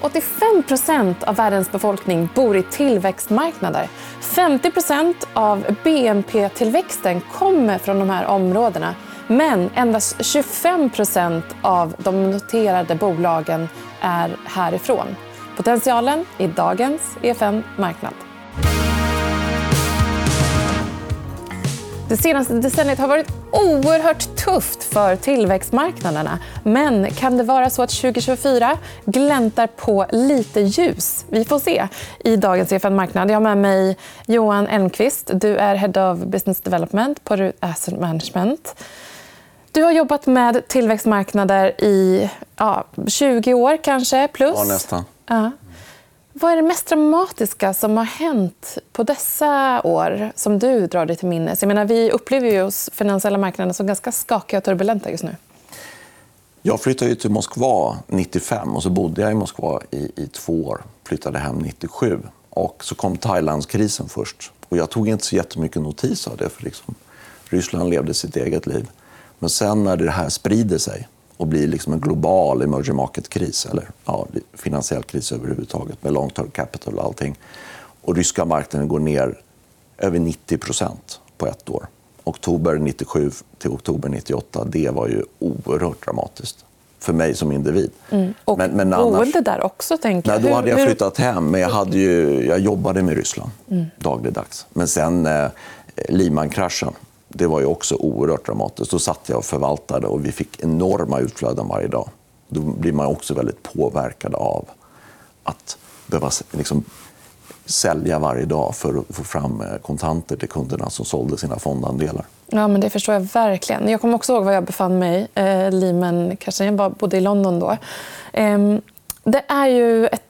85% av världens befolkning bor i tillväxtmarknader. 50% av BNP-tillväxten kommer från de här områdena. Men endast 25% av de noterade bolagen är härifrån. Potentialen i dagens EFN Marknad. Det senaste decenniet har varit oerhört tufft för tillväxtmarknaderna. Men kan det vara så att 2024 gläntar på lite ljus? Vi får se i dagens EFN Marknad. Jag har med mig Johan Elmqvist. Du är Head of Business Development på RUT Asset Management. Du har jobbat med tillväxtmarknader i ja, 20 år, kanske, plus. Ja, nästan. Ja. Vad är det mest dramatiska som har hänt på dessa år som du drar dig till minnes? Jag menar, vi upplever ju oss finansiella marknaderna som ganska skakiga och turbulenta just nu. Jag flyttade till Moskva 95 och så bodde jag i Moskva i, i två år. Flyttade hem 97. Och så kom Thailandskrisen först. Och jag tog inte så jättemycket notis av det, för liksom, Ryssland levde sitt eget liv. Men sen när det här sprider sig och blir liksom en global emerging market-kris, eller ja, finansiell kris överhuvudtaget med long term capital och allting. Och ryska marknaden går ner över 90% på ett år. Oktober 97 till oktober 98, det var ju oerhört dramatiskt för mig som individ. Mm. Och men, men annars... boende där också, tänker jag. Nej, då hade jag flyttat hem, men jag, hade ju, jag jobbade med Ryssland mm. dagligdags. Men sen eh, Lehman-kraschen det var ju också oerhört dramatiskt. Då satt jag och förvaltade och vi fick enorma utflöden varje dag. Då blir man också väldigt påverkad av att behöva liksom sälja varje dag för att få fram eh, kontanter till kunderna som sålde sina fondandelar. Ja, men det förstår jag verkligen. Jag kommer också ihåg var jag befann mig. Eh, Lehman, kanske jag bodde i London då. Eh, det är ju ett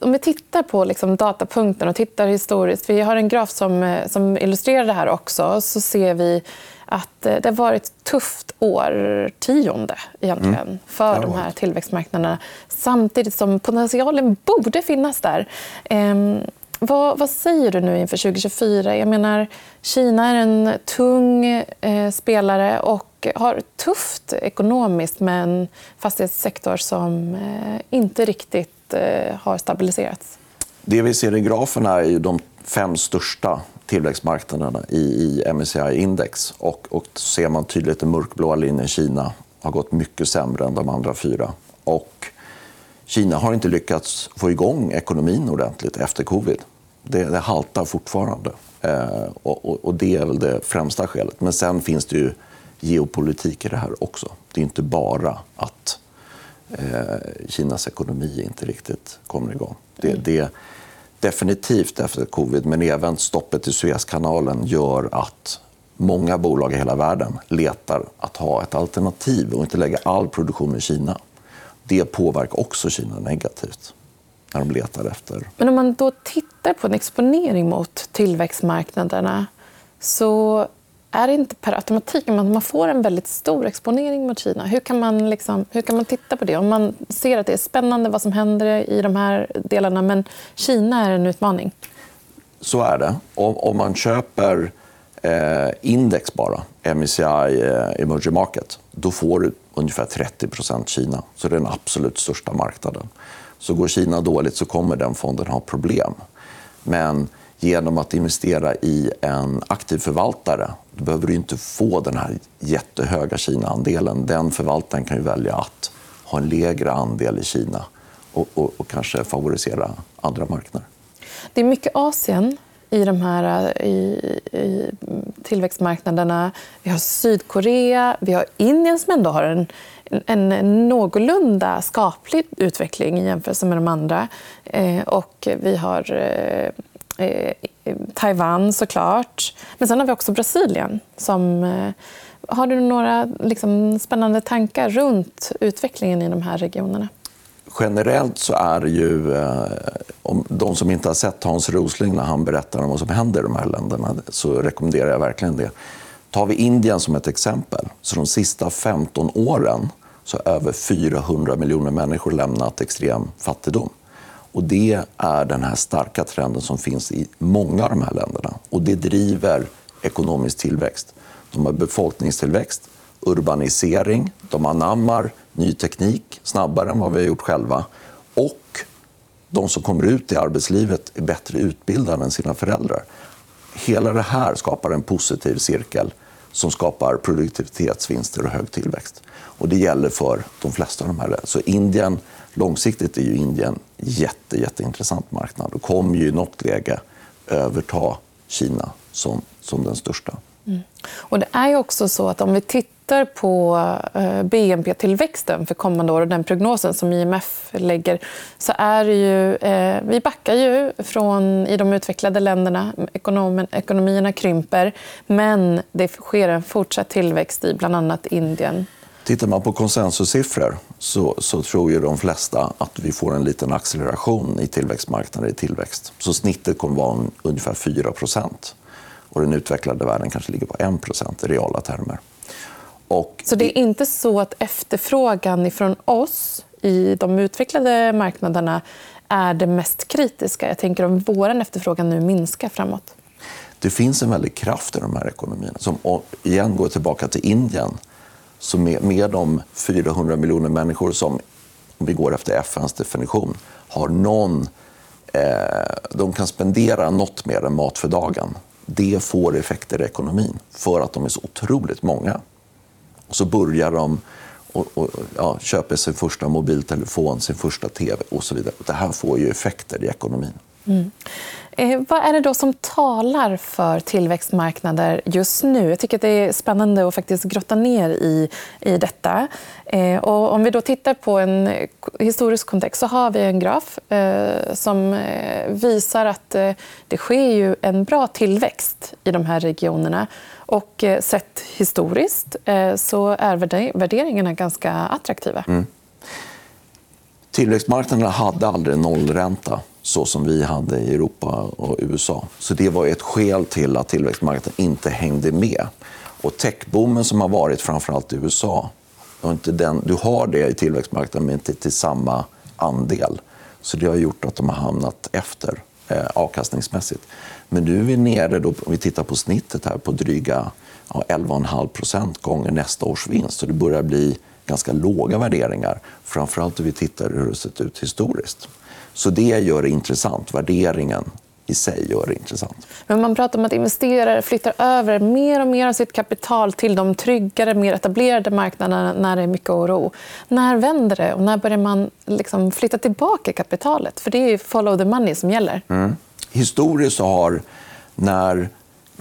om vi tittar på liksom datapunkten och tittar historiskt. Vi har en graf som, eh, som illustrerar det här också. Så ser vi att eh, det har varit ett tufft årtionde egentligen mm. för de här tillväxtmarknaderna. Samtidigt som potentialen borde finnas där. Ehm, vad, vad, säger du nu inför 2024? Jag menar, Kina är en tung eh, spelare och och har tufft ekonomiskt med en fastighetssektor som eh, inte riktigt eh, har stabiliserats? Det vi ser i grafen är de fem största tillväxtmarknaderna i, i MSCI-index. Och, och ser man tydligt den mörkblåa linjen Kina har gått mycket sämre än de andra fyra. Och Kina har inte lyckats få igång ekonomin ordentligt efter covid. Det, det haltar fortfarande. Eh, och, och, Det är väl det främsta skälet. Men sen finns det ju geopolitik i det här också. Det är inte bara att eh, Kinas ekonomi inte riktigt kommer igång. Det, det definitivt efter covid, men även stoppet i Suezkanalen gör att många bolag i hela världen letar att ha ett alternativ och inte lägga all produktion i Kina. Det påverkar också Kina negativt när de letar efter... Men om man då tittar på en exponering mot tillväxtmarknaderna så är det inte per automatik att man får en väldigt stor exponering mot Kina? Hur kan, man liksom, hur kan man titta på det? Om man ser att det är spännande vad som händer i de här delarna men Kina är en utmaning. Så är det. Om, man köper eh, index bara, MSCI eh, Emerging Market, då får du ungefär 30% Kina. Så det är den absolut största marknaden. Så går Kina dåligt så kommer den fonden ha problem. Men genom att investera i en aktiv förvaltare då behöver du inte få den här jättehöga Kina-andelen. Den förvaltaren kan ju välja att ha en lägre andel i Kina och, och, och kanske favorisera andra marknader. Det är mycket Asien i de här eh, i, i tillväxtmarknaderna. Vi har Sydkorea, vi har Indien som ändå har en, en någorlunda skaplig utveckling i jämförelse med de andra. Eh, och vi har eh, Eh, eh, Taiwan såklart. Men sen har vi också Brasilien. Som, eh, har du några liksom, spännande tankar runt utvecklingen i de här regionerna? Generellt så är det ju... Eh, om de som inte har sett Hans Rosling när han berättar om vad som händer i de här länderna så rekommenderar jag verkligen det. Tar vi Indien som ett exempel, så de sista 15 åren så har över 400 miljoner människor lämnat extrem fattigdom. Och Det är den här starka trenden som finns i många av de här länderna. Och Det driver ekonomisk tillväxt. De har befolkningstillväxt, urbanisering, de anammar ny teknik snabbare än vad vi har gjort själva. Och de som kommer ut i arbetslivet är bättre utbildade än sina föräldrar. Hela det här skapar en positiv cirkel som skapar produktivitetsvinster och hög tillväxt. Och det gäller för de flesta av de här. Så Indien, långsiktigt är ju Indien jätte, jätteintressant marknad och kommer ju i något läge överta Kina som, som den största. Mm. Och det är ju också så att om vi tittar på eh, BNP-tillväxten för kommande år och den prognosen som IMF lägger så är det ju... Eh, vi backar ju från i de utvecklade länderna. Ekonomen, ekonomierna krymper, men det sker en fortsatt tillväxt i bland annat Indien. Tittar man på konsensussiffror så, så tror ju de flesta att vi får en liten acceleration i tillväxtmarknader i tillväxt. Så snittet kommer att vara ungefär 4% och den utvecklade världen kanske ligger på 1% i reala termer. Och... Så det är inte så att efterfrågan från oss i de utvecklade marknaderna är det mest kritiska? Jag tänker om vår efterfrågan nu minskar framåt. Det finns en väldig kraft i de här ekonomierna. Som igen går tillbaka till Indien. Så med, med de 400 miljoner människor som, om vi går efter FNs definition, har någon... Eh, de kan spendera nåt mer än mat för dagen det får effekter i ekonomin för att de är så otroligt många. Och så börjar de och, och ja, köpa sin första mobiltelefon, sin första tv och så vidare. Det här får ju effekter i ekonomin. Mm. Eh, vad är det då som talar för tillväxtmarknader just nu? Jag tycker att det är spännande att faktiskt grotta ner i, i detta. Eh, och om vi då tittar på en historisk kontext så har vi en graf eh, som eh, visar att eh, det sker ju en bra tillväxt i de här regionerna. Och eh, sett historiskt eh, så är värderingarna ganska attraktiva. Mm. Tillväxtmarknaderna hade aldrig nollränta så som vi hade i Europa och USA. Så Det var ett skäl till att tillväxtmarknaden inte hängde med. Och Techboomen som har varit framförallt i USA, inte den, du har det i tillväxtmarknaden men inte till samma andel. Så Det har gjort att de har hamnat efter eh, avkastningsmässigt. Men nu är vi nere, då, om vi tittar på snittet, här på dryga ja, 11,5 gånger nästa års vinst. Så det börjar bli ganska låga värderingar. Framförallt om vi tittar hur det sett ut historiskt. Så det gör det intressant. Värderingen i sig gör det intressant. Men man pratar om att investerare flyttar över mer och mer av sitt kapital till de tryggare, mer etablerade marknaderna när det är mycket oro. När vänder det och när börjar man liksom flytta tillbaka kapitalet? För Det är follow the money som gäller. Mm. Historiskt har, när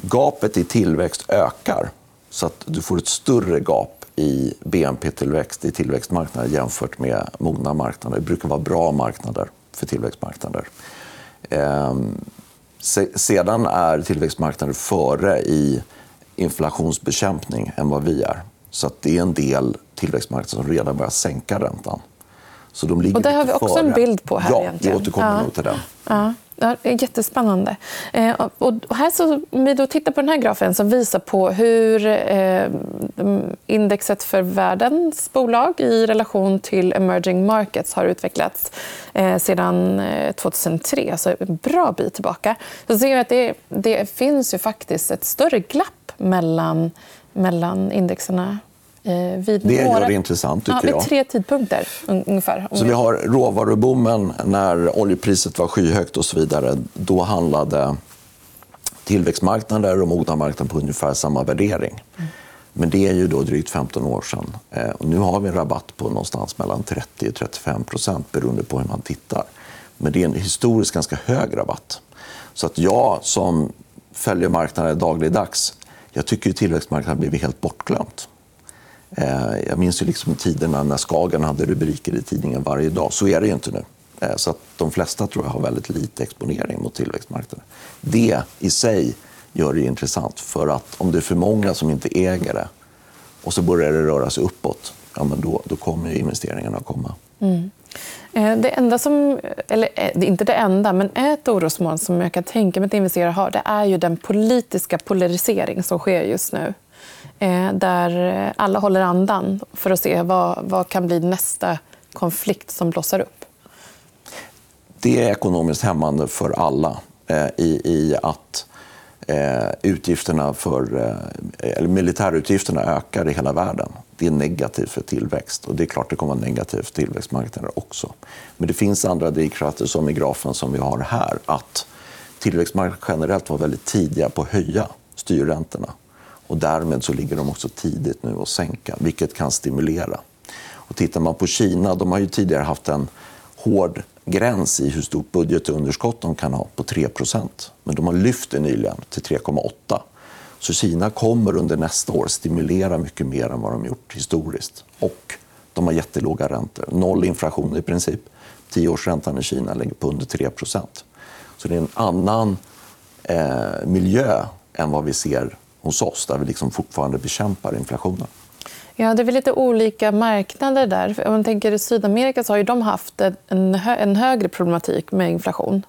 gapet i tillväxt ökar så att du får ett större gap i BNP-tillväxt i tillväxtmarknader jämfört med mogna marknader. Det brukar vara bra marknader för tillväxtmarknader. Ehm, sedan är tillväxtmarknader före i inflationsbekämpning än vad vi är. Så det är en del tillväxtmarknader som redan börjar sänka räntan. Så de ligger och det har vi också före. en bild på här. Ja, vi återkommer ja. nog till den. Ja. Ja, jättespännande. Eh, och här så, om vi då tittar på den här grafen som visar på hur eh, indexet för världens bolag i relation till emerging markets har utvecklats eh, sedan eh, 2003, alltså en bra bit tillbaka. Så ser vi att det, det finns ju faktiskt ett större glapp mellan, mellan indexerna vid det gör det intressant. Tycker ja, vid tre tidpunkter. ungefär. Så vi har råvaruboomen när oljepriset var skyhögt och så vidare. Då handlade tillväxtmarknader och mogna marknader på ungefär samma värdering. Mm. Men det är ju då drygt 15 år sedan. Eh, nu har vi en rabatt på någonstans mellan 30 och 35 procent beroende på hur man tittar. Men det är en historiskt ganska hög rabatt. Så att jag som följer marknaden dagligdags jag tycker att tillväxtmarknaden har blivit helt bortglömt. Eh, jag minns ju liksom tiderna när Skagen hade rubriker i tidningen varje dag. Så är det inte nu. Eh, så att de flesta tror jag har väldigt lite exponering mot tillväxtmarknaden. Det i sig gör det intressant. För att om det är för många som inte äger det och så börjar det röra sig uppåt, ja, men då, då kommer investeringarna att komma. Mm. Eh, det enda som, eller inte det enda, men ett orosmoln som jag kan tänka mig att investerare har det är ju den politiska polarisering som sker just nu. Eh, där alla håller andan för att se vad, vad kan bli nästa konflikt som blossar upp. Det är ekonomiskt hämmande för alla eh, i, i att Eh, utgifterna för, eh, eller militärutgifterna ökar i hela världen. Det är negativt för tillväxt. och Det är klart det kommer att vara negativt för tillväxtmarknader också. Men det finns andra drivkrafter, som i grafen som vi har här. att Tillväxtmarknader generellt var väldigt tidiga på att höja styrräntorna. Och därmed så ligger de också tidigt nu och sänka, vilket kan stimulera. Och tittar man på Kina, de har ju tidigare haft en hård gräns i hur stort budgetunderskott de kan ha på 3% Men de har lyft det nyligen till 3,8 Så Kina kommer under nästa år stimulera mycket mer än vad de gjort historiskt. Och de har jättelåga räntor. Noll inflation i princip. Tioårsräntan i Kina ligger på under 3% Så det är en annan eh, miljö än vad vi ser hos oss där vi liksom fortfarande bekämpar inflationen. Ja, det är väl lite olika marknader där. Om man tänker I Sydamerika så har de haft en, hö en högre problematik med inflation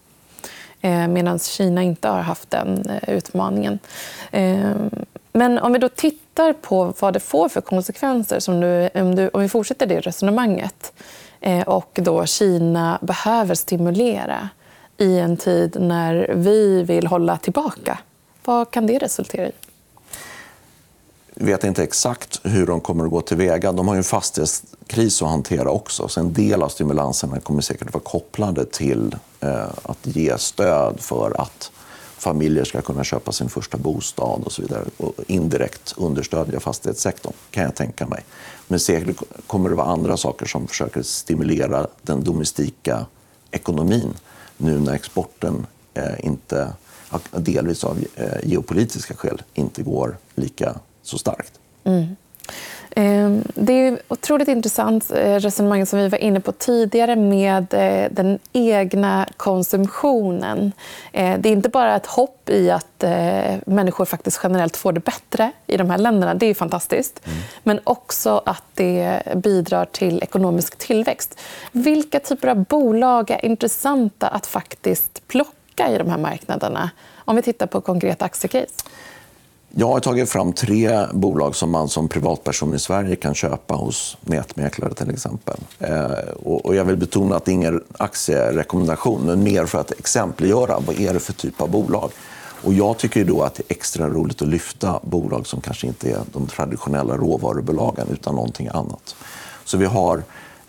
eh, medan Kina inte har haft den eh, utmaningen. Eh, men om vi då tittar på vad det får för konsekvenser som du, om, du, om vi fortsätter det resonemanget eh, och då Kina behöver stimulera i en tid när vi vill hålla tillbaka. Vad kan det resultera i? Vet inte exakt hur de kommer att gå tillväga. De har ju en fastighetskris att hantera också. Så en del av stimulanserna kommer säkert att vara kopplade till eh, att ge stöd för att familjer ska kunna köpa sin första bostad och så vidare. Och indirekt understödja fastighetssektorn, kan jag tänka mig. Men säkert kommer det vara andra saker som försöker stimulera den domestika ekonomin nu när exporten eh, inte, delvis av eh, geopolitiska skäl inte går lika så starkt. Mm. Ehm, det är otroligt intressant eh, resonemang som vi var inne på tidigare med eh, den egna konsumtionen. Eh, det är inte bara ett hopp i att människor faktiskt generellt får det bättre i de här länderna. Det är fantastiskt. Mm. Men också att det bidrar till ekonomisk tillväxt. Vilka typer av bolag är intressanta att faktiskt plocka i de här marknaderna? Om vi tittar på konkreta aktiecase. Jag har tagit fram tre bolag som man som privatperson i Sverige kan köpa hos nätmäklare. till exempel. Eh, och jag vill betona att det är ingen aktierekommendation, men mer för att exempliggöra vad är det för typ av bolag. Och jag tycker då att det är extra roligt att lyfta bolag som kanske inte är de traditionella råvarubolagen utan någonting annat. Så vi har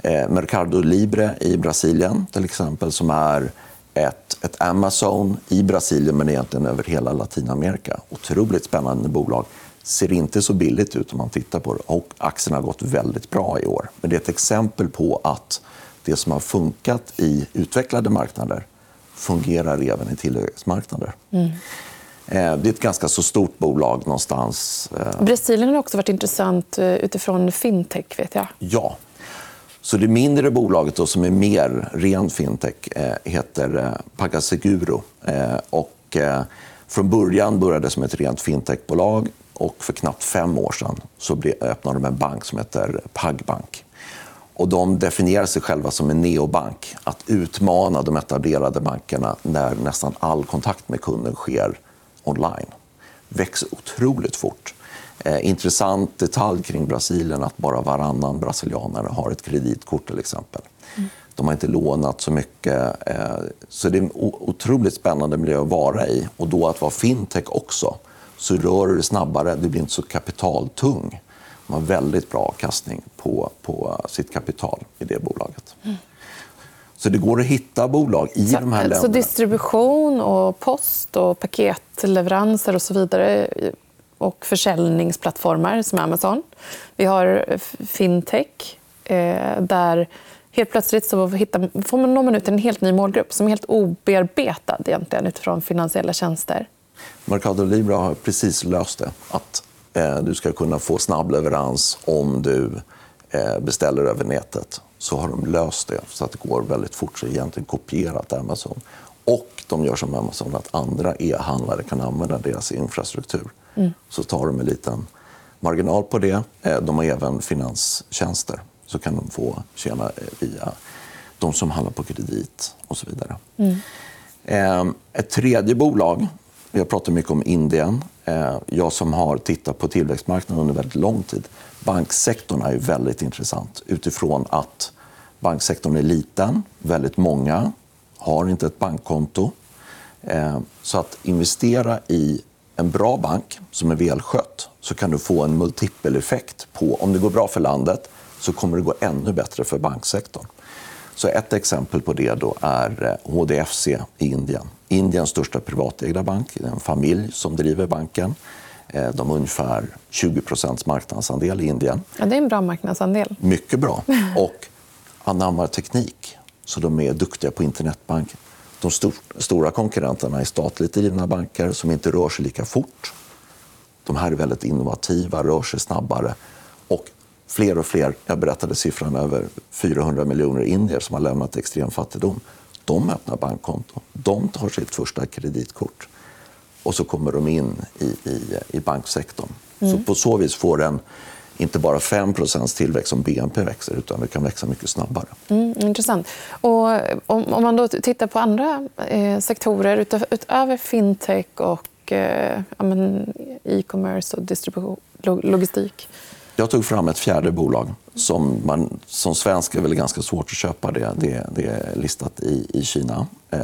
eh, Mercado Libre i Brasilien, till exempel, som är ett, ett Amazon i Brasilien men egentligen över hela Latinamerika. Otroligt spännande bolag. Ser inte så billigt ut om man tittar på det. Och aktien har gått väldigt bra i år. Men det är ett exempel på att det som har funkat i utvecklade marknader fungerar även i tillväxtmarknader. Mm. Eh, det är ett ganska så stort bolag någonstans. Eh. Brasilien har också varit intressant eh, utifrån fintech. vet jag. Ja, så det mindre bolaget då, som är mer ren fintech eh, heter eh, PagaSeguro. Eh, och, från början började det som ett rent fintechbolag och för knappt fem år sedan så öppnade de en bank som heter Pagbank. Och de definierar sig själva som en neobank. Att utmana de etablerade bankerna när nästan all kontakt med kunden sker online. växer otroligt fort. Eh, intressant detalj kring Brasilien att bara varannan brasilianare har ett kreditkort. till exempel. Mm. De har inte lånat så mycket. Eh, så Det är en otroligt spännande miljö att vara i. Och då att vara fintech också, så rör du dig snabbare. Du blir inte så kapitaltung. De har väldigt bra avkastning på, på sitt kapital i det bolaget. Mm. Så det går att hitta bolag i så, de här länderna. Så distribution, och post och paketleveranser och så vidare och försäljningsplattformar som Amazon. Vi har fintech, eh, där helt plötsligt så hittar, får man når man ut till en helt ny målgrupp som är helt obearbetad egentligen, utifrån finansiella tjänster. Mercado Libre har precis löst det. Att eh, du ska kunna få snabb leverans om du eh, beställer över nätet. Så har de löst det så att det går väldigt fort. Så egentligen kopierat Amazon. Och de gör som Amazon, att andra e-handlare kan använda deras infrastruktur. Mm. Så tar de en liten marginal på det. Eh, de har även finanstjänster. Så kan de få tjäna eh, via de som handlar på kredit och så vidare. Mm. Eh, ett tredje bolag, vi har pratat mycket om Indien. Jag som har tittat på tillväxtmarknaden under väldigt lång tid. Banksektorn är väldigt intressant utifrån att banksektorn är liten. Väldigt många har inte ett bankkonto. Så att investera i en bra bank som är välskött så kan du få en multipeleffekt på... Om det går bra för landet så kommer det gå ännu bättre för banksektorn. Så ett exempel på det då är HDFC i Indien. Indiens största privatägda bank. Det är en familj som driver banken. Eh, de har ungefär 20% marknadsandel i Indien. Ja, det är en bra marknadsandel. Mycket bra. Och anammar teknik. Så de är duktiga på internetbank. De stor, stora konkurrenterna är statligt drivna banker som inte rör sig lika fort. De här är väldigt innovativa, rör sig snabbare. Och fler och fler, jag berättade siffran över 400 miljoner indier som har lämnat extrem fattigdom. De öppnar bankkonto. De tar sitt första kreditkort. Och så kommer de in i, i, i banksektorn. Mm. Så på så vis får en inte bara 5% tillväxt som BNP växer, utan det kan växa mycket snabbare. Mm, intressant. Och om, om man då tittar på andra eh, sektorer utöver, utöver fintech och eh, e-commerce och distribution, logistik? Jag tog fram ett fjärde bolag. Som, man, som svensk är det ganska svårt att köpa. Det, det, det är listat i, i Kina. Eh,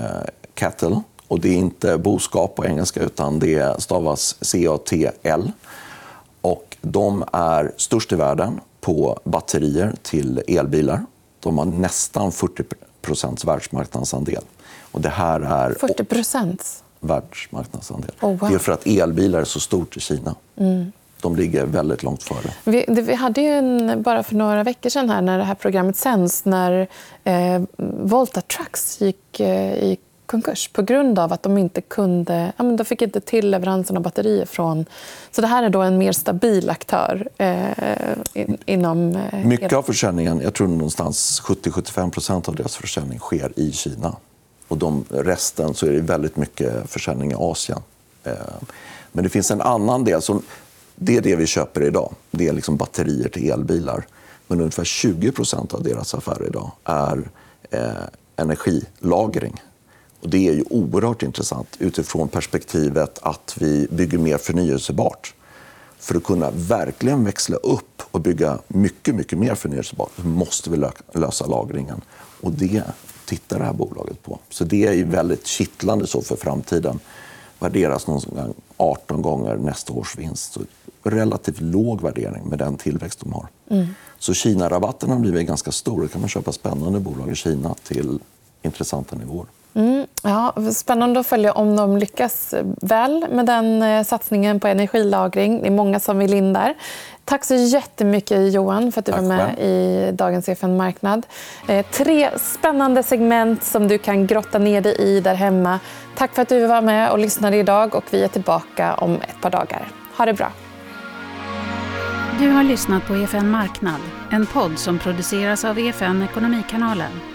Cattle. Och det är inte boskap på engelska, utan det stavas C-A-T-L. Och de är störst i världen på batterier till elbilar. De har nästan 40% världsmarknadsandel. Och det här är 40 världsmarknadsandel. Oh, wow. Det är för att elbilar är så stort i Kina. Mm. De ligger väldigt långt före. Vi, det, vi hade ju en, bara för några veckor sedan här, när det här programmet sänds när eh, Volta Trucks gick eh, i konkurs på grund av att de inte kunde... Ja, men de fick inte till leveransen av batterier från... Så det här är då en mer stabil aktör eh, in, inom... Eh, Mycket av försäljningen, jag tror någonstans 70-75% av deras försäljning sker i Kina. Och de, resten så är det väldigt mycket försäljning i Asien. Eh, men det finns en annan del. som Det är det vi köper idag. Det är liksom batterier till elbilar. Men ungefär 20% av deras affärer idag är eh, energilagring. Och det är ju oerhört intressant utifrån perspektivet att vi bygger mer förnyelsebart. För att kunna verkligen växla upp och bygga mycket, mycket mer förnyelsebart måste vi lösa lagringen. Och det tittar det här bolaget på. Så det är väldigt kittlande så för framtiden. Värderas någon 18 gånger nästa års vinst. Så relativt låg värdering med den tillväxt de har. Mm. Så Kina-rabatten har blivit ganska stor. Då kan man köpa spännande bolag i Kina till intressanta nivåer. Mm, ja, spännande att följa om de lyckas väl med den eh, satsningen på energilagring. Det är många som vill in där. Tack så jättemycket, Johan, för att du Tack var med i dagens EFN Marknad. Eh, tre spännande segment som du kan grotta ner dig i där hemma. Tack för att du var med och lyssnade idag. och Vi är tillbaka om ett par dagar. Ha det bra. Du har lyssnat på EFN Marknad, en podd som produceras av EFN Ekonomikanalen.